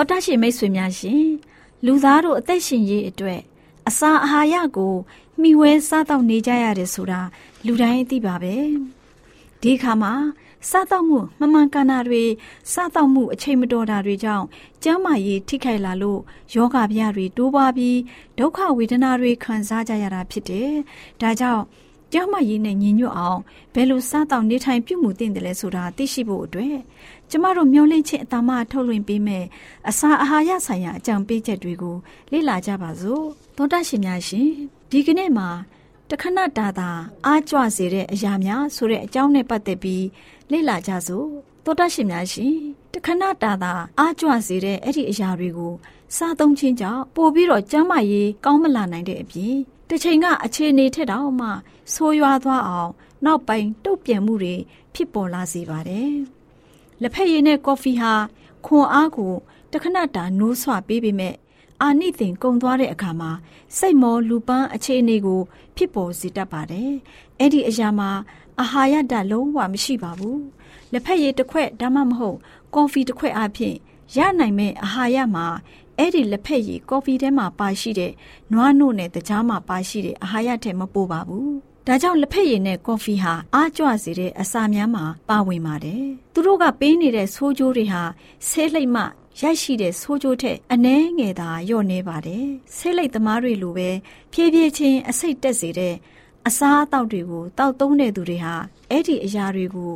တော်တရှိမိတ်ဆွေများရှင်လူသားတို့အသက်ရှင်ရေးအတွက်အစာအာဟာရကိုမှီဝဲစားတော့နေကြရတယ်ဆိုတာလူတိုင်းသိပါပဲဒီခါမှာစားတော့မှုမမှန်ကန်တာတွေစားတော့မှုအချိန်မတော်တာတွေကြောင့်ကျန်းမာရေးထိခိုက်လာလို့ယောဂဗျာတွေတိုးပွားပြီးဒုက္ခဝေဒနာတွေခံစားကြရတာဖြစ်တယ်။ဒါကြောင့် ကျန်းမာရေးနဲ့ညီညွတ်အောင်ဘယ်လိုစားတော့နေထိုင်ပြုမှုသင့်တယ်လဲဆိုတာသိရှိဖို့အတွက်ကျမတို့မျှဝင့်ခြင်းအတမထုတ်လွှင့်ပေးမယ်အစာအာဟာရဆိုင်ရာအကြံပေးချက်တွေကိုလေ့လာကြပါစို့သောတရှင်များရှင်ဒီကနေ့မှာတခဏတာတာအားကြွစေတဲ့အရာများဆိုတဲ့အကြောင်းနဲ့ပတ်သက်ပြီးလေ့လာကြစို့သောတရှင်များရှင်တခဏတာတာအားကြွစေတဲ့အဲ့ဒီအရာတွေကိုစားသုံးခြင်းကြောင့်ပို့ပြီးတော့ကျန်းမာရေးကောင်းမလာနိုင်တဲ့အပြင် တစ်ချိန်ကအခြေအနေထက်တောင်မှဆိုးရွားသွားအောင် နောက်ပိုင်းတုတ်ပြန်မှုတွေဖြစ်ပေါ်လာစေပါတယ်လက်ဖက်ရည်နဲ့ကော်ဖီဟာခွန်အားကိုတခဏတာနိုးဆွပေးပေမဲ့အာနိသင်ကုံသွားတဲ့အခါမှာစိတ်မောလူပန်းအခြေအနေကို ဖြစ်ပေါ်စေတတ်ပါတယ်။အဲ့ဒီအရာမှာအာဟာရဓာတ်လုံးဝမရှိပါဘူး။လက်ဖက်ရည်တစ်ခွက်ဒါမှမဟုတ် ကော်ဖီတစ်ခွက်အပြင်ရနိုင်မဲ့အာဟာရမှာ အဲ့ဒီလက်ဖက်ရည်ကော်ဖီထဲမှာပါရှိတဲ့နွားနို့နဲ့တကြားမှာပါရှိတဲ့အာဟာရထက်မပိုပါဘူး။ဒါကြောင့်လက်ဖက်ရည်နဲ့ကော်ဖီဟာအားကြွစေတဲ့အစာများမှာပါဝင်ပါတယ်။သူတို့ကပေးနေတဲ့ဆိုးကျိုးတွေဟာဆဲလိမ့်မှရရှိတဲ့ဆိုးကျိုးထက်အနှဲငယ်သာလျော့နေပါတယ်။ဆဲလိတ်သမားတွေလိုပဲဖြည်းဖြည်းချင်းအစိတ်တက်စေတဲ့အစားအသောက်တွေကိုတောက်သုံးတဲ့သူတွေဟာအဲ့ဒီအရာတွေကို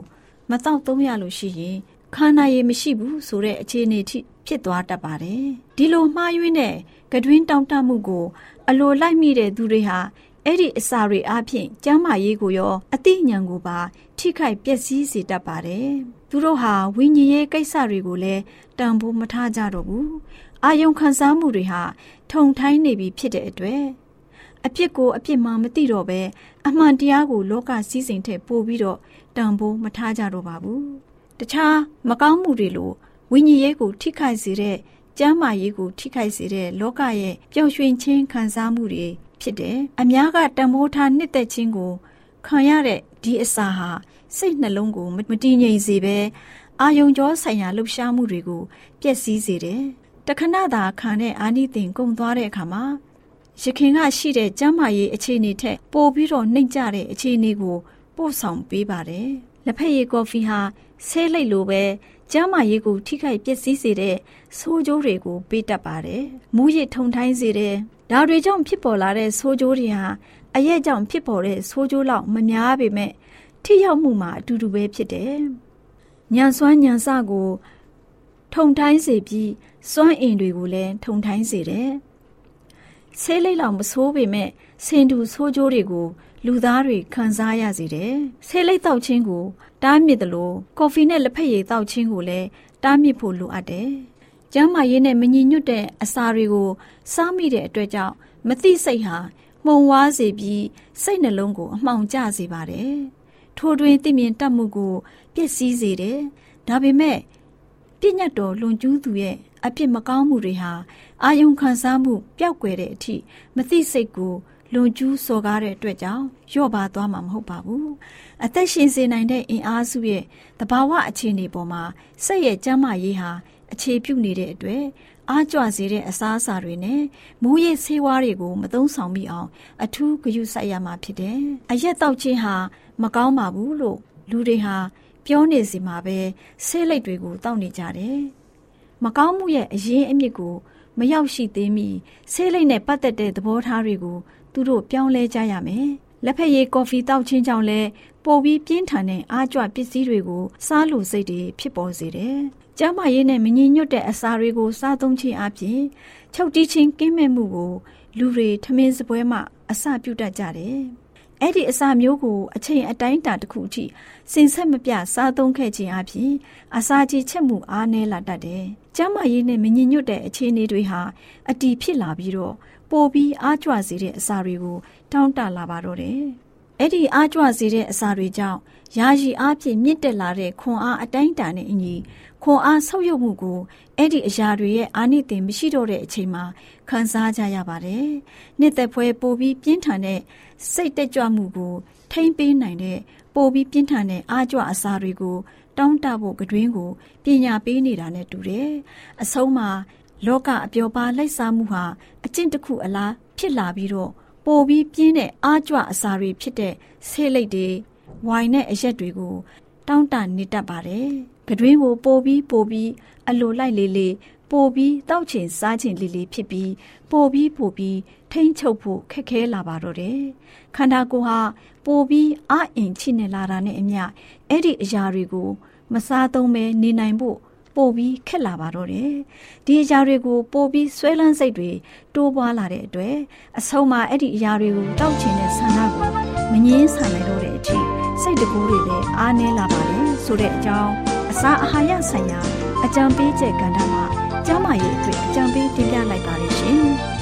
မတောက်သုံးရလို့ရှိရင် ခန္ဓာရည်မရှိဘူးဆိုတဲ့အခြေအနေထိဖြစ်သွားတတ်ပါတယ်။ဒီလိုမှားယွင်းတဲ့ကတွင်းတောင့်တမှုကိုအလိုလိုက်မိတဲ့သူတွေဟာအဲ့ဒီအစာတွေအပြင်ကျန်းမာရေးကိုရောအသိဉာဏ်ကိုပါ ထိခိုက်ပျက်စီးစေတတ်ပါတယ်။သူတို့ဟာဝိညာဉ်ရေးကိစ္စတွေကိုလည်းတန်ဖိုးမထားကြတော့ဘူး။အာယုံခံစားမှုတွေဟာထုံထိုင်းနေပြီဖြစ်တဲ့အတွက်အပြစ်ကိုအပြစ်မှမသိတော့ပဲအမှန်တရားကိုလောကစည်းစိမ်ထက်ပိုပြီးတော့တန်ဖိုးမထားကြတော့ပါဘူး။ တခြားမကောင်းမှုတွေလိုဝိညာဉ်ရေးကိုထိခိုက်စေတဲ့ကျမ်းမာရေးကိုထိခိုက်စေတဲ့လောကရဲ့ပျော်ရွှင်ခြင်းခံစားမှုတွေဖြစ်တယ်။အများကတံမိုးထားနှစ်သက်ခြင်းကိုခံရတဲ့ဒီအစာဟာစိတ်နှလုံးကိုမတည်ငြိမ်စေဘဲအာယုံကြောဆိုင်ရာလှုပ်ရှားမှုတွေကိုပျက်စီးစေတယ်။တခဏသာခံတဲ့အာနိသင်ကုန်သွားတဲ့အခါမှာရခင်ကရှိတဲ့ကျမ်းမာရေးအခြေအနေထက်ပိုပြီးတော့နှိမ့်ကျတဲ့အခြေအနေကိုပို့ဆောင်ပေးပါတယ်။ လက်ဖက်ရည်ကော်ဖီဟာဆဲလိုက်လိုပဲကျမ်းမာရေးကိုထိခိုက်ပျက်စီးစေတဲ့ဆိုးကျိုးတွေကိုပေးတတ်ပါတယ်။မူးယစ်ထုံထိုင်းစေတဲ့ဒါတွေကြောင့်ဖြစ်ပေါ်လာတဲ့ဆိုးကျိုးတွေဟာအရက်ကြောင့်ဖြစ်ပေါ်တဲ့ဆိုးကျိုးလောက်မများပေမဲ့ထိရောက်မှုမှာအတူတူပဲဖြစ်တယ်။ညံစွမ်းညံစကိုထုံထိုင်းစေပြီးစွမ်းအင်တွေကိုလည်းထုံထိုင်းစေတယ်။ဆေးလိမ့်လောက်မဆိုးပေမဲ့စင်တူဆိုးကျိုးတွေကို လူသားတွေခံစားရစေတယ်။ဆေးလိမ့်တောက်ခြင်းကိုတားမြစ်တယ်လို့ကော်ဖီနဲ့လက်ဖက်ရည်တောက်ခြင်းကိုလည်းတားမြစ်ဖို့လိုအပ်တယ်။ကျန်းမာရေးနဲ့မညီညွတ်တဲ့အစာတွေကိုစားမိတဲ့အတွက်ကြောင့်မသိစိတ်ဟာမှုံဝါးစေပြီးစိတ်နှလုံးကိုအမှောင်ကျစေပါတယ်။ထိုတွင်သိမြင်တတ်မှုကိုပျက်စီးစေတယ်။ဒါပေမဲ့ပြည့်ညတ်တော်လွန်ကျူးသူရဲ့အပြစ်မကောင်းမှုတွေဟာအာယုံခံစားမှုပျောက်ကွယ်တဲ့အထိမသိစိတ်ကို လွန်ကျူးစော်ကားတဲ့အတွက်ကြောင့်လျော့ပါသွားမှာမဟုတ်ပါဘူး။အသက်ရှင်စေနိုင်တဲ့အင်အားစုရဲ့တဘာဝအခြေအနေပေါ်မှာစိတ်ရဲ့ကျန်းမာရေးဟာအခြေပြုနေတဲ့အတွက်အားကြွစေတဲ့အစားအစာတွေနဲ့မူးယစ်ဆေးဝါးတွေကိုမသုံးဆောင်မိအောင် အထူးဂရုစိုက်ရမှာဖြစ်တယ်။အရက်တောက်ခြင်းဟာမကောင်းပါဘူးလို့လူတွေဟာပြောနေစီမှာပဲဆေးလိပ်တွေကိုတောက်နေကြတယ်။မကောင်းမှုရဲ့အရင်းအမြစ်ကိုမရောက်ရှိသေးမီဆေးလိပ်နဲ့ပတ်သက်တဲ့သဘောထားတွေကို သူတို့ပြောင်းလဲကြရမယ်။လက်ဖက်ရည်ကော်ဖီတောက်ခြင်းကြောင့်လည်းပိုပြီးပြင်းထန်တဲ့အားကြွပစ္စည်းတွေကိုစားလို့စိတ်တွေဖြစ်ပေါ်စေတယ်။ကျန်းမာရေးနဲ့မငြိမ်ညွတ်တဲ့အစာတွေကိုစားသုံးခြင်းအပြင်ချုပ်တီးခြင်းကင်းမဲ့မှုကိုလူတွေထမင်းစပွဲမှအစပြုတတ်ကြတယ်။အဲ့ဒီအစာမျိုးကိုအချိန်အတိုင်းအတာတစ်ခုအထိစင်ဆက်မပြစားသုံးခဲ့ခြင်းအပြင်အစာကြီးချက်မှုအားနည်းလာတတ်တယ်။ကျန်းမာရေးနဲ့မငြိမ်ညွတ်တဲ့အခြေအနေတွေဟာအတီးဖြစ်လာပြီးတော့ ပိုပြီးအားကြွစေတဲ့အစာတွေကိုတောင်းတလာပါတော့တယ်။အဲ့ဒီအားကြွစေတဲ့အစာတွေကြောင့်ယာယီအားဖြင့်မြင့်တက်လာတဲ့ခွန်အားအတိုင်းအတာနဲ့အညီခွန်အားဆုပ်ယုပ်မှုကိုအဲ့ဒီအရာတွေရဲ့အာနိသင်မရှိတော့တဲ့အချိန်မှာခံစားကြရပါတယ်။နှစ်သက်ဖွဲပိုပြီးပြင်းထန်တဲ့စိတ်တက်ကြွမှုကိုထိမ့်ပေးနိုင်တဲ့ပိုပြီးပြင်းထန်တဲ့အားကြွအစာတွေကိုတောင်းတဖို့ကတွင်ကိုပညာပေးနေတာနဲ့တူတယ်။အဆုံးမှာ လောကအပျော်ပါလိုက်စားမှုဟာအကျင့်တစ်ခုအလားဖြစ်လာပြီးတော့ပိုပြီးပြင်းတဲ့အားကြွအစာတွေဖြစ်တဲ့ဆေးလိပ်တွေဝိုင်နဲ့အရက်တွေကိုတောင်းတနေတတ်ပါတယ်။ကတွင်းကိုပိုပြီးပိုပြီးအလိုလိုက်လေးလေးပိုပြီးတောက်ချင်စားချင်လေးလေးဖြစ်ပြီးပိုပြီးပိုပြီးထိမ့်ချုပ်ဖို့ခက်ခဲလာပါတော့တယ်။ခန္ဓာကိုယ်ဟာပိုပြီးအအင်ချိနေလာတာနဲ့အမျှအဲ့ဒီအရာတွေကို မစားသုံးပဲနေနိုင်ဖို့ ပိုပြီးခက်လာပါတော့တယ်။ဒီအရာတွေကိုပိုပြီးဆွဲလန်းစိတ်တွေတိုးပွားလာတဲ့အတွက်အဆုံးမှာအဲ့ဒီအရာတွေကိုတောက်ချင်တဲ့ဆန္ဒကိုမငြင်းဆန်နိုင်တော့တဲ့အထိစိတ်တကူးတွေလည်းအားနည်းလာပါတယ်ဆိုတဲ့အကြောင်းအစာအာဟာရဆိုင်ရာအကြံပေးချက်ကဏ္ဍမှာကျန်းမာရေးအတွက်အကြံပေးတင်ပြလိုက်ပါရရှင်။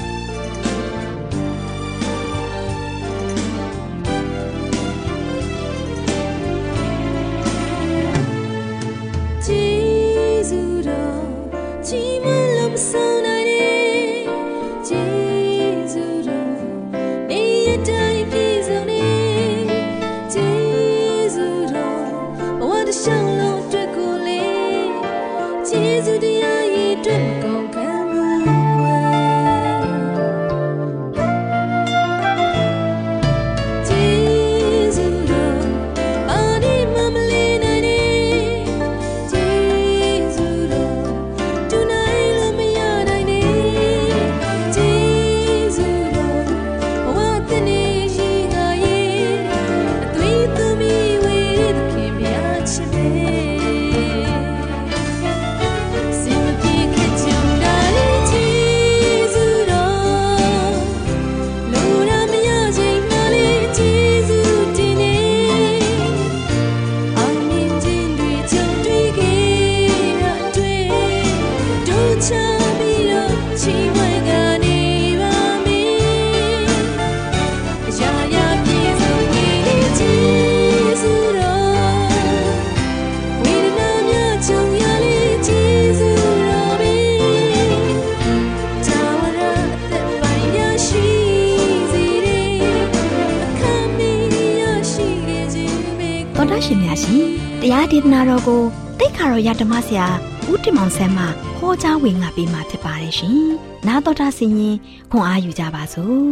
ရှင်များရှင်တရားဒေသနာတော်ကိုတိတ်ခါတော်ရဓမ္မဆရာဦးတင်မောင်ဆန်းမှဟောကြားဝင်ငါပေးมาဖြစ်ပါတယ်ရှင်။နာတော်တာဆင်ရင်ခွန်အားယူကြပါစို့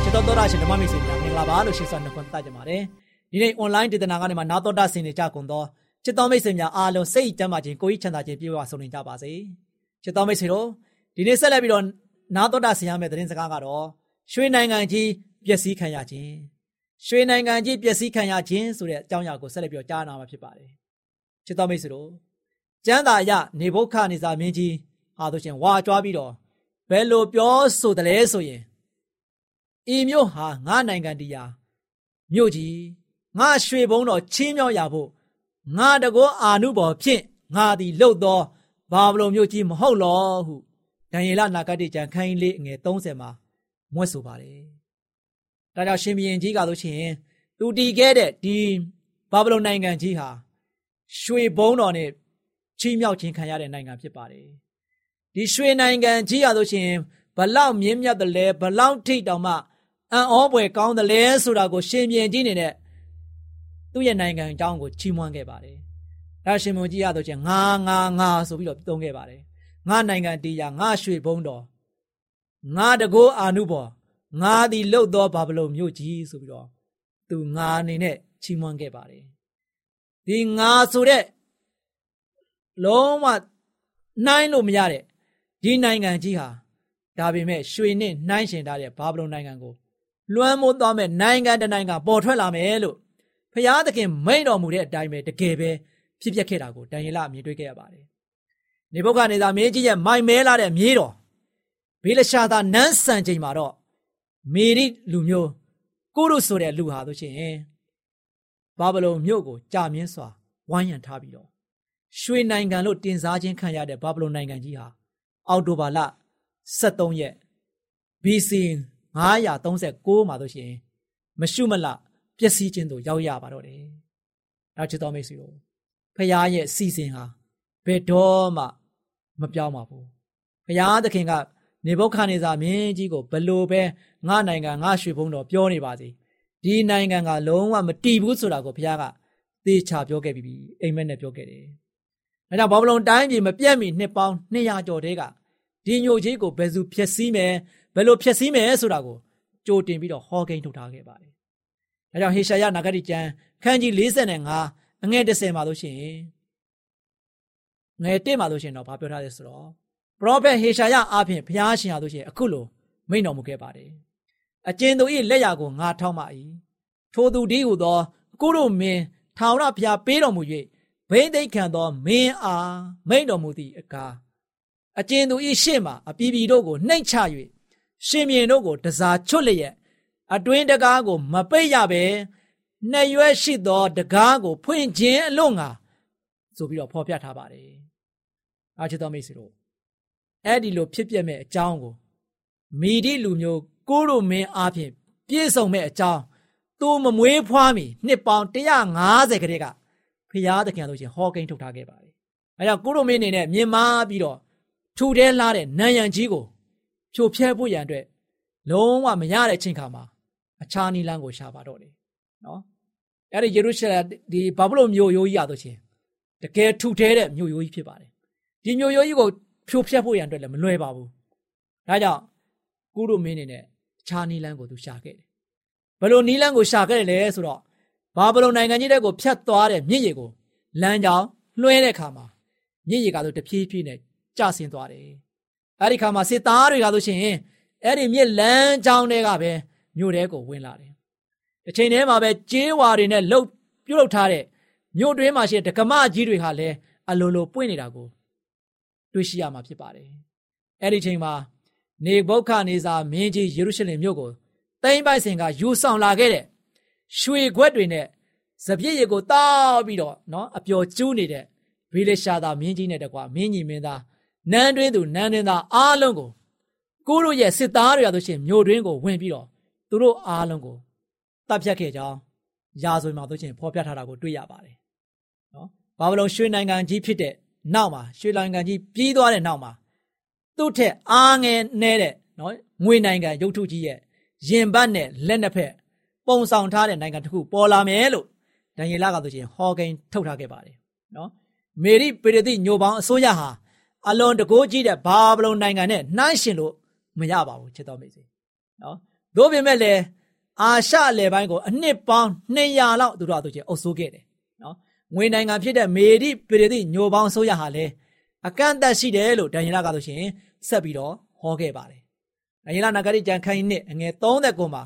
။ချစ်တော်တော်ရရှင်ဓမ္မမိတ်ဆွေများမင်္ဂလာပါလို့ရှိစွာနှုတ်ခွန်းတတ်ကြပါတယ်။ဒီနေ့ online ဒေသနာကနေမှာနာတော်တာဆင်နေကြကုန်သောချစ်တော်မိတ်ဆွေများအားလုံးစိတ်ကြမ်းပါခြင်းကိုယ်ကြီးချမ်းသာခြင်းပြေဝဆုံနေကြပါစေ။ချစ်တော်မိတ်ဆွေတို့ဒီနေ့ဆက်လက်ပြီးတော့နာတော်တာဆင်ရမယ့်သတင်းစကားကတော့ ရွှေနိုင်ငံကြီးပျက်စီးခံရခြင်းရွှေနိုင်ငံကြီးပျက်စီးခံရခြင်းဆိုတဲ့အကြောင်းအရာကိုဆက်လက်ပြီးတော့ကြားနာမှာဖြစ်ပါတယ်ချစ်တော်မိတ်ဆွေတို့ကျမ်းသာရနေဘုခနေစာမင်းကြီးဟာတို့ရှင်ဝါကြွားပြီးတော့ဘယ်လိုပြောဆိုတယ်လဲဆိုရင်ဤမြို့ဟာငါနိုင်ငံတရားမြို့ကြီးငါရွှေဘုံတော်ချင်းမြောက်ရဖို့ငါတကောအာနုဘော်ဖြင့်ငါသည်လှုပ်သောဘာဗလုန်မြို့ကြီးမဟုတ်လောဟုဒံယေလနာဂတိကျမ်းခန်းကြီးလေးအငယ်30မှာ မွဲ့ဆိုပါတယ်။ဒါကြောင့်ရှင်ဘုရင်ကြီးကဆိုရှင်သူတည်ခဲ့တဲ့ဒီဘာဗလုန်နိုင်ငံကြီးဟာရွှေဘုံတော်နဲ့ချီးမြှောက်ခြင်းခံရတဲ့နိုင်ငံဖြစ်ပါတယ်။ဒီရွှေနိုင်ငံကြီးဟာဆိုရှင်ဘလောက်မြင့်မြတ်တယ်လဲဘလောက်ထိတောင်မှအံ့ဩဖွယ်ကောင်းတယ်လဲဆိုတာကိုရှင်ဘုရင်ကြီးနေနဲ့သူ့ရဲ့နိုင်ငံအကြောင်းကိုချီးမွမ်းခဲ့ပါတယ်။ဒါရှင်ဘုရင်ကြီးရဆိုရှင်ငါငါငါဆိုပြီးတော့သုံးခဲ့ပါတယ်။ငါနိုင်ငံတရားငါရွှေဘုံတော် ငါတကောအာနုဘော်ငါသည်လှုပ်သောဘာဗလုန်မြို့ကြီးဆိုပြီးတော့သူငါအနေနဲ့ချီးမွမ်းခဲ့ပါတယ်ဒီငါဆိုတဲ့လုံးဝနိုင်လို့မရတဲ့ဒီနိုင်ငံကြီးဟာဒါပေမဲ့ရွှေနဲ့နှိုင်းရှင်ထားတဲ့ဘာဗလုန်နိုင်ငံကိုလွှမ်းမိုးသွားမဲ့နိုင်ငံတနိုင်ငံပေါ်ထွက်လာမယ်လို့ဖျားသခင်မိန့်တော်မူတဲ့အတိုင်းပဲတကယ်ပဲဖြစ်ပျက်ခဲ့တာကိုတန်ရလမြင်တွေ့ခဲ့ရပါတယ်။နေဘုခနေသာမင်းကြီးရဲ့မိုင်မဲလာတဲ့မြေတော် ဘေလရှာသာနန်းဆန်ချိန်မှာတော့မေရိလူမျိုးကိုရုဆိုတဲ့လူဟာဆိုရှင်ဘာဗလုန်မြို့ကိုကြာမြင့်စွာဝိုင်းရံထားပြီးတော့ရွှေနိုင်ငံလို့တင်စားခြင်းခံရတဲ့ဘာဗလုန်နိုင်ငံကြီးဟာအောက်တိုဘာလ23ရက် BC 939မှာဆိုရှင်မရှုမလပျက်စီးခြင်းတို့ရောက်ရပါတော့တယ်။နောက်ချစ်တော်မိတ်ဆွေတို့ဖခင်ရဲ့စီစဉ်ဟာဘယ်တော့မှမပြောင်းပါဘူး။ဖခင်သခင်က နေဘုခါနေစာမင်းကြီးကိုဘလို့ပဲငါနိုင်ငံငါရွှေဘုံတော်ပြောနေပါစေဒီနိုင်ငံကလုံးဝမတည်ဘူးဆိုတာကိုဘုရားကသေချာပြောခဲ့ပြီးပြီအိမ်မက်နဲ့ပြောခဲ့တယ်။ဒါကြောင့်ဘာဗလုန်တိုင်းပြည်မပြတ်မီနှစ်ပေါင်း200ကျော်တဲကဒီညိုကြီးကိုဘယ်သူဖျက်ဆီးမယ်ဘယ်လိုဖျက်ဆီးမယ်ဆိုတာကိုကြိုတင်ပြီးတော့ဟောကိန်းထုတ်ထားခဲ့ပါတယ်။ဒါကြောင့်ဟေရှာယနဂတိကျမ်းခန်းကြီး45အငယ်30မှာလို့ရှိရင်ငယ်1မှာလို့ရှိရင်တော့ဘာပြောထားလဲဆိုတော့ ပရောဖက်ဟေရှာယအားဖြင့်ဘုရားရှင်ဟာဆိုရှင်အခုလိုမိန့်တော်မူခဲ့ပါတယ်အကျဉ်သူ၏လက်ရာကိုငါထောက်မှ၏ထိုသူဒီဟုသောကိုတို့မင်းထာဝရဘုရားပေးတော်မူ၍ဘိသိက်ခံသောမင်းအားမိန့်တော်မူသည့်အကားအကျဉ်သူ၏ရှေ့မှအပြည်ပြည်တို့ကိုနှိမ့်ချ၍ရှင်မြင်တို့ကိုတစားချွတ်လျက်အတွင်းတကားကို မပိတ်ရဘဲနှစ်ရွက်ရှိသောတကားကို ဖွင့်ခြင်းအလို့ငါဆိုပြီးတော့ဖော်ပြထားပါတယ်။အားချစ်တော်မိတ်ဆွေတို့ အဲ့ဒီလိုဖြစ်ပျက်မဲ့အကြောင်းကိုမိဒီလူမျိုးကိုရိုမင်းအားဖြင့်ပြည့်စုံမဲ့အကြောင်းသူမမွေးဖွားမီနှစ်ပေါင်း150ခရက်ကဖျားသခင်လို့ရှင်ဟောကိန်းထုတ်ထားခဲ့ပါတယ်။အဲကြောင့်ကိုရိုမင်းအနေနဲ့မြင်မာပြီးတော့ထူထဲလာတဲ့နံရံကြီးကိုဖြိုဖျက်ဖို့ရန်အတွက်လုံးဝမရတဲ့အချိန်ခါမှာအခြားနီလန်းကိုရှာပါတော့တယ်။နော်။အဲ့ဒီယေရုရှလင်ဒီဘာဗလုန်မြို့ရိုးကြီးရတော့ရှင်တကယ်ထူထဲတဲ့မြို့ရိုးကြီးဖြစ်ပါတယ်။ဒီမြို့ရိုးကြီးကို ဖြိုဖျက်ဖို့ရန်အတွက်လည်းမလွယ်ပါဘူး။ဒါကြောင့်ကုရုမင်းနေနဲ့အခြားနီလန်းကိုသူရှာခဲ့တယ်။ဘယ်လိုနီလန်းကိုရှာခဲ့တယ်လဲဆိုတော့ဘာဘလုံနိုင်ငံကြီးတဲ့ကိုဖြတ်သွားတဲ့မြစ်ရေကိုလမ်းကြောင်းလွှဲတဲ့အခါမှာမြစ်ရေကဆိုတဖြည်းဖြည်းနဲ့ကျဆင်းသွားတယ်။အဲဒီခါမှာစစ်သားတွေကဆိုရှင်အဲ့ဒီမြစ်လမ်းကြောင်းတွေကပဲမြို့ထဲကိုဝင်လာတယ်။တစ်ချိန်တည်းမှာပဲကျေးဝါတွေနဲ့လှုပ်ပြုတ်လုပ်ထားတဲ့မြို့တွင်းမှာရှိတဲ့ဒကမကြီးတွေဟာလည်းအလိုလိုပွင့်နေတာကို တွေ့ရှိရမှာဖြစ်ပါတယ်။အဲ့ဒီချိန်မှာနေဘုခနေစာမင်းကြီးယေရုရှလင်မြို့ကိုတိမ့်ပိုက်စင်ကယူဆောင်လာခဲ့တဲ့ရွှေခွက်တွေနဲ့စပြည့်ရည်ကိုတောက်ပြီးတော့နော်အပျော်ကျူးနေတဲ့ဗီလရှာသာမင်းကြီးနဲ့တကွာမင်းကြီးမင်းသားနန်းတွင်းသူနန်းတွင်းသားအားလုံးကိုကိုတို့ရဲ့စစ်သားတွေရဆိုရှင်မြို့တွင်းကိုဝင်ပြီးတော့သူတို့အားလုံးကိုတပ်ဖြတ်ခဲ့ကြောင်းရာဇဝင်မှာဆိုရှင်ဖော်ပြထားတာကိုတွေ့ရပါတယ်နော်ဘာဗလုန်ရွှေနိုင်ငံကြီးဖြစ်တဲ့ နောက်မှာရွှေလိုင်ကန်ကြီးပြီးသွားတဲ့နောက်မှာသူ့ထက်အားငယ်နေတဲ့နော်ငွေနိုင်ငံရုပ်ထုကြီးရဲ့ရင်ဘတ်နဲ့လက်နှစ်ဖက်ပုံဆောင်ထားတဲ့နိုင်ငံတစ်ခုပေါ်လာမယ်လို့ဒံယေလကဆိုရှင်ဟောကိန်းထုတ်ထားခဲ့ပါတယ်နော်မေရိပေရတိညိုပေါင်းအစိုးရဟာအလွန်တကိုးကြီးတဲ့ဘာဗလုန်နိုင်ငံနဲ့နှိုင်းရှင်လို့မရပါဘူးချစ်တော်မိတ်ဆွေနော်သို့ပေမဲ့လည်းအာရှအလယ်ပိုင်းကိုအနှစ်ပေါင်း200လောက်သူတို့အတူချင်းအုပ်စိုးခဲ့တယ်နော် ငွေနိုင်ငံဖြစ်တဲ့မေရိပေရတိညိုပေါင်းအစိုးရဟာလည်းအကန့်အသတ်ရှိတယ်လို့ဒံယေလကဆိုရှင်ဆက်ပြီးတော့ဟောခဲ့ပါတယ်ဒံယေလနဂရိကျန်ခိုင်းနှစ်အငယ်30ကိုမှာ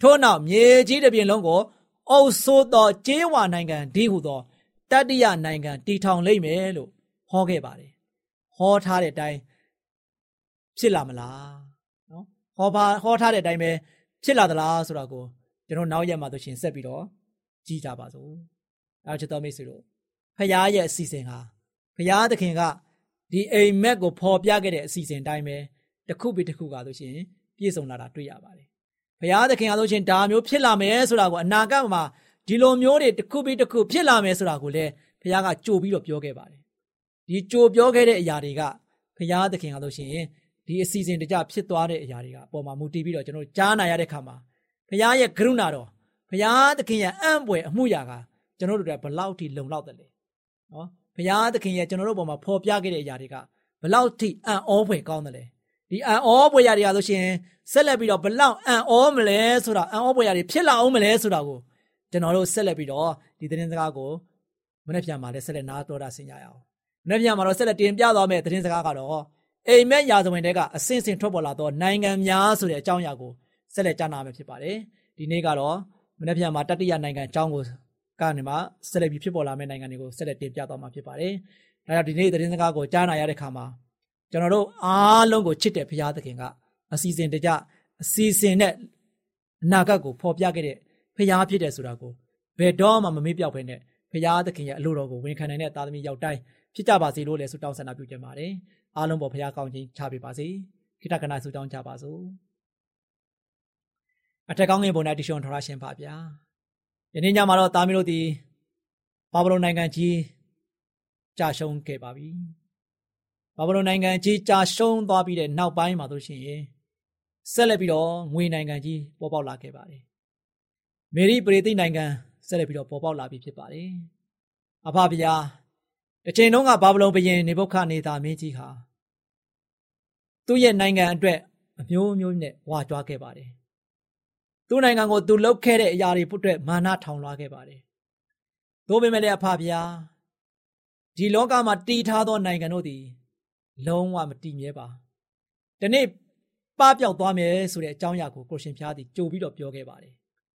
ထို့နောက်မြေကြီးတစ်ပြင်လုံးကိုအုပ်စိုးသောကျေးဝါနိုင်ငံဒီဟုသောတတိယနိုင်ငံတည်ထောင်လိမ့်မယ်လို့ဟောခဲ့ပါတယ်ဟောထားတဲ့အတိုင်းဖြစ်လာမလားနော်ဟောပါဟောထားတဲ့အတိုင်းပဲဖြစ်လာသလားဆိုတော့ကိုကျွန်တော်နောက်ရက်မှာဆိုရှင်ဆက်ပြီးတော့ကြည့်ကြပါစို့ အဲချစ်တော်မိတ်ဆွေတို့ဖခင်ရဲ့အစီအစဉ်ဟာဖခင်သခင်ကဒီအိမ်မက်ကိုဖော်ပြခဲ့တဲ့အစီအစဉ်တိုင်းပဲတစ်ခုပြီးတစ်ခုကဆိုရှင်ပြည့်စုံလာတာတွေ့ရပါတယ်ဘုရားသခင်ကဆိုရှင်ဒါမျိုးဖြစ်လာမယ်ဆိုတာကိုအနာဂတ်မှာဒီလိုမျိုးတွေတစ်ခုပြီးတစ်ခုဖြစ်လာမယ်ဆိုတာကိုလည်းဘုရားကကြိုပြီးတော့ပြောခဲ့ပါတယ်ဒီကြိုပြောခဲ့တဲ့အရာတွေကဘုရားသခင်ကဆိုရှင်ဒီအစီအစဉ်တကြဖြစ်သွားတဲ့အရာတွေကပေါ်မှာမူတည်ပြီးတော့ကျွန်တော်ကြားနာရတဲ့ခါမှာဘုရားရဲ့ကရုဏာတော်ဘုရားသခင်ရဲ့အံ့ဖွယ်အမှုရာက ကျွန်တော်တို့တွေဘလောက်ထိလုံလောက်တယ်လဲနော်ဘုရားသခင်ရဲ့ကျွန်တော်တို့ပေါ်မှာဖော်ပြခဲ့တဲ့အရာတွေကဘလောက်ထိအံ့ဩဖွယ်ကောင်းတယ်လဲဒီအံ့ဩဖွယ်ရာတွေကဆိုရှင်ဆက်လက်ပြီးတော့ဘလောက်အံ့ဩမလဲဆိုတာအံ့ဩဖွယ်ရာတွေဖြစ်လာအောင်မလဲဆိုတာကိုကျွန်တော်တို့ဆက်လက်ပြီးတော့ဒီသတင်းစကားကိုမနေ့ပြန်မှာလည်းဆက်လက်နားတော်တာဆင်ကြရအောင်မနေ့ပြန်မှာတော့ဆက်လက်တင်ပြသွားမယ့်သတင်းစကားကတော့အိမ်မက်ရာဇဝင်တဲကအစင်စင်ထွက်ပေါ်လာသောနိုင်ငံများဆိုတဲ့အကြောင်းအရာကိုဆက်လက်ကြားနာမယ်ဖြစ်ပါတယ်ဒီနေ့ကတော့မနေ့ပြန်မှာတတိယနိုင်ငံအကြောင်းကို ကနေမှဆက်လက်ပြီးဖြစ်ပေါ်လာမယ့်နိုင်ငံတွေကိုဆက်လက်တင်ပြသွားမှာဖြစ်ပါတယ်ဒါကြောင့်ဒီနေ့သတင်းစကားကိုကြားနာရတဲ့ခါမှာကျွန်တော်တို့အားလုံးကိုချစ်တဲ့ဘုရားသခင်ကအစီအစဉ်တကြအစီအစဉ်နဲ့အနာဂတ်ကိုဖော်ပြခဲ့တဲ့ဘုရားဖြစ်တယ်ဆိုတာကိုဘယ်တော့မှမမေ့ပြောက်ဘဲနဲ့ဘုရားသခင်ရဲ့အလိုတော်ကိုဝန်ခံနိုင်တဲ့သားသမီးယောက်တိုင်းဖြစ်ကြပါစေလို့လည်းဆုတောင်းဆန္ဒပြုကြပါတယ်။အားလုံးပေါ်ဘုရားကောင်းခြင်းချပေးပါစေ။ခိတကနာဆုတောင်းကြပါစို့။အထက်ကောင်းငင်ပုံ၌တရှုံထရရှင်ပါဗျာ။ ယနေ့ညမှာတော့သားမီးတို့ဒီဘာဗလုန်နိုင်ငံကြီးကြာရှုံးခဲ့ပါပြီ။ဘာဗလုန်နိုင်ငံကြီးကြာရှုံးသွားပြီးတဲ့နောက်ပိုင်းမှာတို့ရှိရင်ဆက်လက်ပြီးတော့ငွေနိုင်ငံကြီးပေါ်ပေါက်လာခဲ့ပါတယ်။မေရီပရိသိနိုင်ငံဆက်လက်ပြီးတော့ပေါ်ပေါက်လာပြီဖြစ်ပါတယ်။အဖဗျာတစ်ချိန်လုံးကဘာဗလုန်ဘုရင်နေဘုခနေသာမင်းကြီးဟာသူ့ရဲ့နိုင်ငံအတွက်အမျိုးမျိုးနဲ့ဝါကြွားခဲ့ပါတယ်။ သူ့နိုင်ငံကိုသူလှုပ်ခဲ့တဲ့အရာတွေအတွက်မာနထောင်လွှားခဲ့ပါတယ်။သို့ပေမဲ့လည်းအဖဗျာဒီလောကမှာတည်ထားသောနိုင်ငံတို့သည် လုံးဝမတည်မြဲပါ။ဒီနေ့ပပျောက်သွားမယ်ဆိုတဲ့အကြောင်းအရာကိုကိုရှင်ဖျားသည်ကြိုပြီးတော့ပြောခဲ့ပါတယ်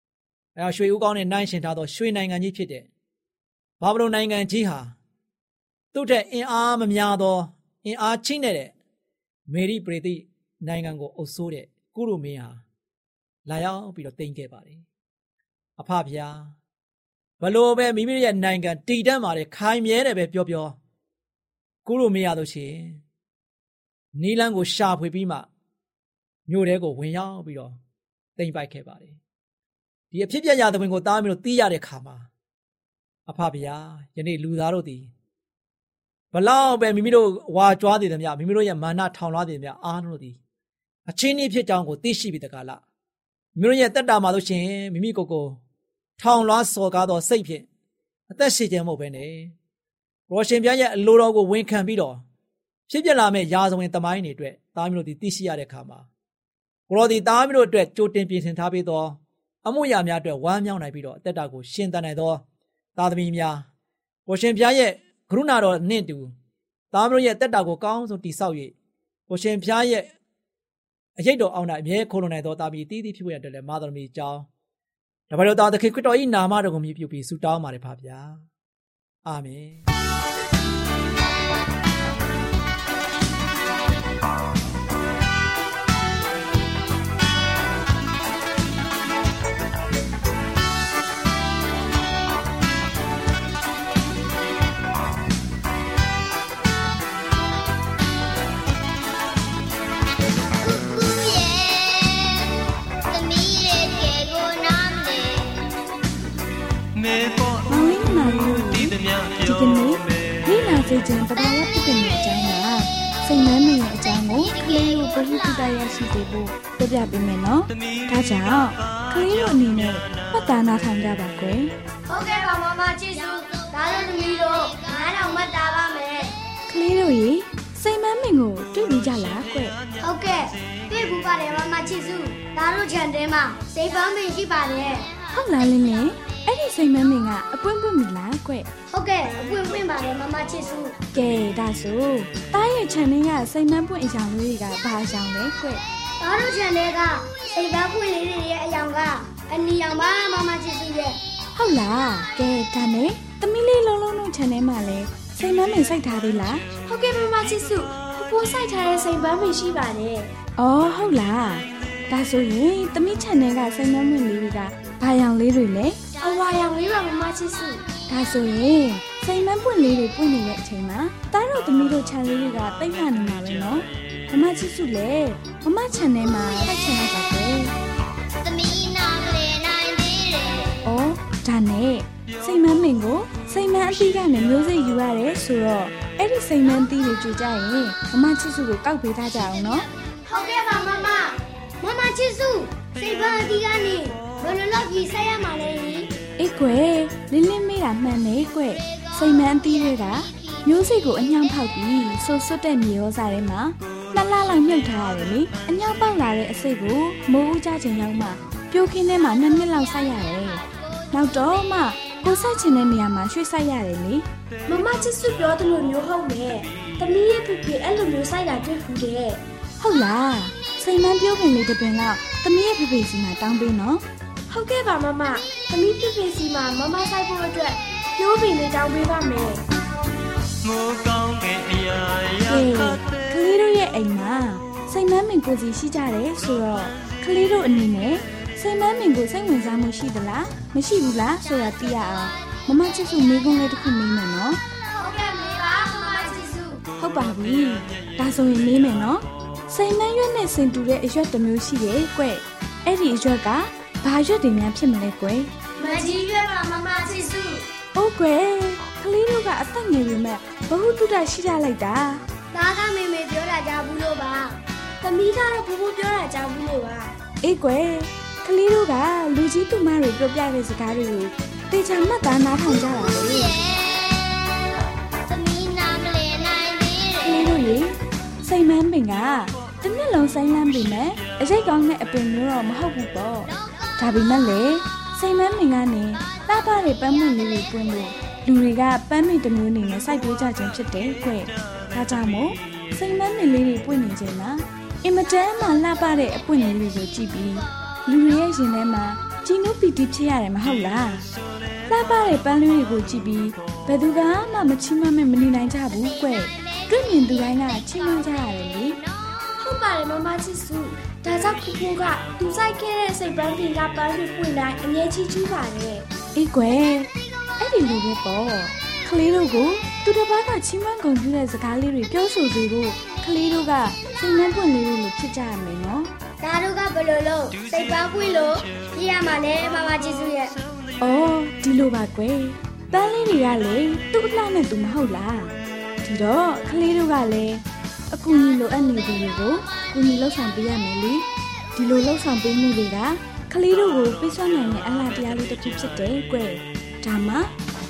။အဲရွှေဦးကောင်းနဲ့နိုင်ရှင်ထားသောရွှေနိုင်ငံကြီးဖြစ်တဲ့ဘာဗလုန်နိုင်ငံကြီးဟာသူ့ထက်အင်အားမများသောအင်အားချင်းတဲ့မေရီပရိသိနိုင်ငံကိုအုပ်စိုးတဲ့ကုရုမင်းဟာ လာရောက်ပြီးတော့တင်ခဲ့ပါတယ်။အဖဖျားဘလို့ပဲမိမိရဲ့နိုင်ငံတည်တတ်ပါတယ်ခိုင်မြဲတယ်ပဲပြောပြောကုရုမင်းရလို့ရှိရင်နီလန်းကိုရှာဖွေပြီးမှမြို့ထဲကိုဝင်ရောက်ပြီးတော့တိမ်ပိုက်ခဲ့ပါတယ်ဒီအဖြစ်ပြရာသဝင်ကိုတားပြီးတော့တီးရတဲ့ခါမှာအဖဗျာယနေ့လူသားတို့သည်ဘလောက်ပဲမိမိတို့ဝါကြွားသေးတယ်မြမိမိတို့ရဲ့မာနထောင်လွှားသေးတယ်မြအားလုံးတို့သည်အချင်းကြီးဖြစ်ကြောင်းကိုသိရှိပြီးတကားလား မိမိတို့ရဲ့တက်တာမှာလို့ရှင်မိမိကိုယ်ကိုထောင်လွှားစော်ကားသောစိတ်ဖြင့်အသက်ရှင်ခြင်းမဟုတ်ဘဲနဲ့ရောရှင်ပြရဲ့အလိုတော်ကိုဝန်ခံပြီးတော့ဖြစ်ပြလာမဲ့ရာဇဝင်တမိုင်းတွေအတွက်သားမျိုးတို့ဒီသိရှိရတဲ့အခါမှာကိုရောဒီသားမျိုးတို့အတွက်ကြိုတင်ပြင်ဆင်ထားပေးသောအမှုရာများအတွက်ဝမ်းမြောက်နိုင်ပြီးတော့အသက်တာကိုရှင်သန်နိုင်သောသားသမီးများကိုရှင်ပြရဲ့ကရုဏာတော်နှင့်တူသားမျိုးရဲ့တက်တာကိုကောင်းဆုံးတိဆောက်၍ကိုရှင်ပြရဲ့ အရေးတော်အောင်၌အမြဲခိုးလုံနိုင်သောသားမီးတည်တည်ဖြစ်ဖို့အတွက်လည်းမာသမီးကြောင်းဒါပေမဲ့သားသခင်ခရစ်တော်၏နာမတော်ကိုမြည်ပြုပြီးဆုတောင်းပါတယ်ဖပါဗျာအာမင် စေခြင်းတဘာဝဖြစ်တဲ့အကြောင်းကစိတ်နှမ်းမိတဲ့အကြောင်းကိုကလေးတို့ဘုဟုတ္တရရှိစေဖို့ပြပြပေးမယ်နော်။ဒါကြောင့်ကလေးတို့အနေနဲ့မှတ်သားနားထောင်ကြပါကွယ်။ဟုတ်ကဲ့ပါမမချစ်စုဒါလည်းသမီးတို့ငါးတော်မှတ်တာပါမယ်ကလေးတို့ရေစိတ်မမ်းမင်ကိုတွေ့ပြီးကြလားကွဟုတ်ကဲ့တွေ့ဘူးပါတယ်မမချစ်စုဒါတို့ခြံထဲမှာစိတ်ပန်းပင်ရှိပါတယ်ဟုတ်လားလင်းလင်း အဲ့ဒီစိတ်မမ်းမင်ကအပွင့်ပွင့်မလားကွဟုတ်ကဲ့အပွင့်ပွင့်ပါတယ်မမချစ်စုကဲဒါဆိုတားရဲ့ခြံထဲကစိတ်မမ်းပွင့်အရာလေးတွေကဘာအကြောင်းလဲကွဒါတို့ခြံထဲကစိတ်ပန်းပွင့်လေးတွေရဲ့အယောင်ကအနီရောင်ပါမမချစ်စုရဲ့ဟုတ်လားကဲဒါနဲ့သမီးလေးလုံးလုံးလုံးခြံထဲမှာလဲစိတ်မမ်းမင်စိုက်ထားသေးလားဟုတ်ကဲ့မမချစ်စုဖဖိုးဆိုင်ထားတဲ့စိတ်ပန်းပင်ရှိပါတယ်အော်ဟုတ်လားဒါဆိုရင်သမီးခြံထဲကစိတ်မမ်းမင်လေးတွေကဘာရောင်လေးတွေလဲ အဝါရောင်လေးပါမမချစ်စုဒါဆိုရင်စိတ်မန်းပွင့်လေးတွေပွင့်နေတဲ့အချိန်မှာတားတို့သမီးတို့ခြံလေးတွေကတိတ်ခါနေမှာပဲနော်မမချစ်စုလေမမခြံထဲမှာဖိုက်ချင်လိုက်ပါပဲသမီးနာမလေးနိုင်သေးတယ်။အော်ဒါနဲ့စိတ်မန်းမင်ကိုစိတ်မန်းအသီးကနေမျိုးစိတ်ယူရတယ်ဆိုတော့အဲ့ဒီစိတ်မန်းသီးတွေကြူကြရင်မမချစ်စုကိုကောက်ပေးထားကြအောင်နော်ဟုတ်ကဲ့ပါမမမမချစ်စုစိတ်ပန်းအတီးကနေ ဘယ်လိုလုပ်ပြီးဆက်ရမှာလဲဟင်။အေးကွယ်လင်းလင်းမေးတာမှန်နေကွယ်စိတ်မန်းအသီးတွေကမျိုးစိတ်ကိုအညောင်ဖောက်ပြီးဆိုဆွတ်တဲ့မြေရောစားထဲမှာလှလှလောက်မြုပ်ထားရတယ်လေအညောင်ပေါက်လာတဲ့အစိတ်ကိုမိုးဦးကြချိန်ရောက်မှပြိုခင်းထဲမှာနှစ်နှစ်လောက်စိုက်ရတယ်။နောက်တော့မှကိုစိုက်ချင်တဲ့နေရာမှာရွှေ့စိုက်ရတယ်လေမမချစ်စုပြောသလိုမျိုးဟုတ်မယ်။သမီးရဲ့ဖေဖေအဲ့လိုမျိုးစိုက်တာတွေ့ဖူးတယ်ဟုတ်လားစိတ်မန်းပြောခင်လေးတစ်ပင်လောက်သမီးရဲ့ဖေဖေစီမှာတောင်းပေးနော်။ ဟုတ်ကဲ့ပါမမ။သမီးဖေဖေစီမှာမမစိုက်ဖို့အတွက်ပြိုးပင်လေးတောင်းပေးပါမယ်မိုးကောင်းတဲ့အရာရာကဲခတ်ကလေးတို့ရဲ့အိမ်မှာစိတ်မန်းမင်ကိုစီရှိကြတယ်ဆိုတော့ကလေးတို့အနေနဲ့စိတ်မန်းမင်ကိုစိတ်ဝင်စားမှုရှိသလားမရှိဘူးလားဆိုတာသိရအောင်မမချစ်စုမိကုန်းလေးတစ်ခုမေးမယ်နော်။ဟုတ်ကဲ့မေပါမမချစ်စုဟုတ်ပါပြီဒါဆိုရင်မေးမယ်နော်စိတ်မန်းရွက်နဲ့စင်တူတဲ့အရွက်တစ်မျိုးရှိတယ်ကွအဲ့ဒီအရွက်က ဘာရွက်တွေများဖြစ်မလဲကွ။မကြီးရွက်ပါမမချစ်စု။အိုးကွယ်ကလေးတို့ကအသက်ငယ်ပေမဲ့ဘ ഹു တုတရှိကြလိုက်တာ။သားကမေမေပြောတာကြားဘူးလို့ပါ။သမီးကတော့ဘိုးဘိုးပြောတာကြားဘူးလို့ပါ။အေးကွယ်ကလေးတို့ကလူကြီးသူမတွေပြောပြတဲ့စကားတွေကိုတေချာမှတ်သားနားထောင်ကြတာလေ။သမီးနာမလေးနိုင်သေး။ကလေးတို့ရေစိတ်မန်းပင်ကတစ်နှစ်လုံးဆိုင်းလန်းပေမဲ့အရိတ်ကောင်းတဲ့အပင်မျိုးတော့မဟုတ်ဘူးပေါ့။ ဒါပေမဲ့လေစိတ်မန်းပင်ကနေလှပတဲ့ပန်းမွင့်လေးတွေပွင့်လို့လူတွေကပန်းမင်တစ်မျိုးအနေနဲ့စိုက်ပျိုးကြခြင်းဖြစ်တယ်ကွ။ဒါကြောင့်မို့စိတ်မန်းပင်လေးတွေပွင့်နေခြင်းမှာအင်မတန်မှလှပတဲ့အပွင့်လေးတွေကိုကြည့်ပြီးလူတွေရဲ့ရင်ထဲမှာဂျီနိုပီတီဖြစ်ရတယ်မဟုတ်လားလှပတဲ့ပန်းလေးတွေကိုကြည့်ပြီးဘယ်သူကမှမချီးမွမ်းမဲ့မနေနိုင်ကြဘူးကွတွေ့မြင်သူတိုင်းကချီးမွမ်းကြရတယ်လေ။ ဟုတ်ပါတယ်မမချစ်စု။ဒါကြောင့်ဖူဖူကသူစိုက်ခဲ့တဲ့စိတ်ပန်းပင်ကပန်းတွေပွင့်တိုင်းအငြင်းချီးကျူးပါတယ်အေးကွယ်အဲ့ဒီလိုပဲပေါ့ကလေးတို့ကိုသူတစ်ပါးကချီးမွမ်းဂုဏ်ပြုတဲ့စကားလေးတွေပြောဆိုစေဖို့ကလေးတို့ကစိတ်နှမ်းပွင့်လေးတွေလိုဖြစ်ကြရမယ်နော်။ဒါတို့ကဘယ်လိုလုပ်စိတ်ပန်းပွင့်လို့ပြရမှာလဲမမချစ်စုရဲ့။အော်ဒီလိုပါကွယ်။တန်းလေးတွေကလေသူ့အလှနဲ့သူမဟုတ်လား။ဒီတော့ကလေးတို့ကလည်း အကူအညီလိုအပ်နေသူတွေကိုကူညီလှုပ်ဆောင်ပေးရမယ်လေ။ဒီလိုလှုပ်ဆောင်ပေးမှုတွေကကလေးတို့ကိုပေးစွမ်းနိုင်တဲ့အလားတရားလေးတစ်ခုဖြစ်တယ်ကွယ်။ဒါမှ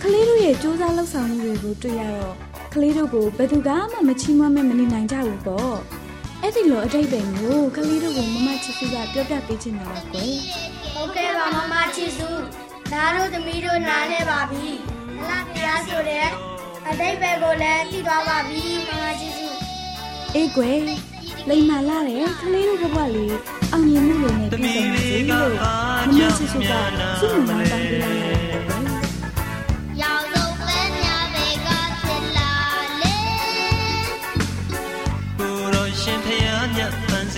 ကလေးတို့ရဲ့စူးစမ်းလှုပ်ဆောင်မှုတွေကိုတွေ့ရတော့ကလေးတို့ကိုဘယ်သူကမှမချီးမွမ်းမဲ့မနေနိုင်ကြဘူးပေါ့။အဲ့ဒီလိုအတိတ်ပဲကိုကလေးတို့ကိုမမချစ်စုကပြောပြပေးချင်တာပါကွယ်။ဟုတ်ကဲ့ပါမမချစ်စုဒါတို့သမီးတို့နားလဲပါပြီအလားတရားဆိုတဲ့အတိတ်ပဲကိုလည်းသိသွားပါပြီမမချစ်စု အေးကွယ်လိမ္မာလာတဲ့ကလေးတို့ဘဝလေးအောင်မြင်မှုတွေနဲ့ပြည့်စုံပါစေလို့မမချစ်စုကစုံမတောင်းပေးလိုက်ရတယ်ကွယ်ရောင်စုံပဲများပဲကဖြစ်လာလေကိုတော်ရှင်ဖျားမြတ်ဖန်ဆ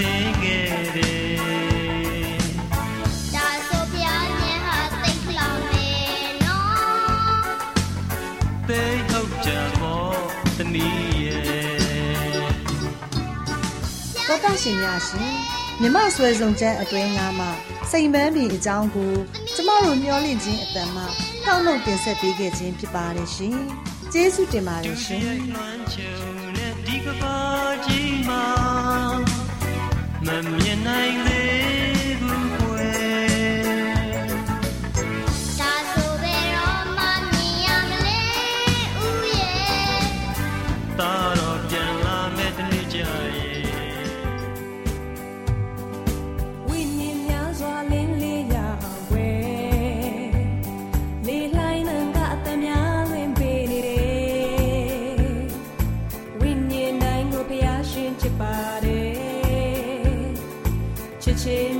တောတရှင်များရှင်မြမဆွဲဆောင်ချက်အတွင်းငါမှစိန်ပန်းပင်အကြောင်းကိုကျမတို့မျှော်လင့်ခြင်းအတန်မှတောက်လုံးတင်ဆက်ပေးခဲ့ခြင်းဖြစ်ပါတယ်ရှင်ကျေးဇူးတင်ပါတယ်ရှင်လွမ်းချုံနဲ့ဒီ က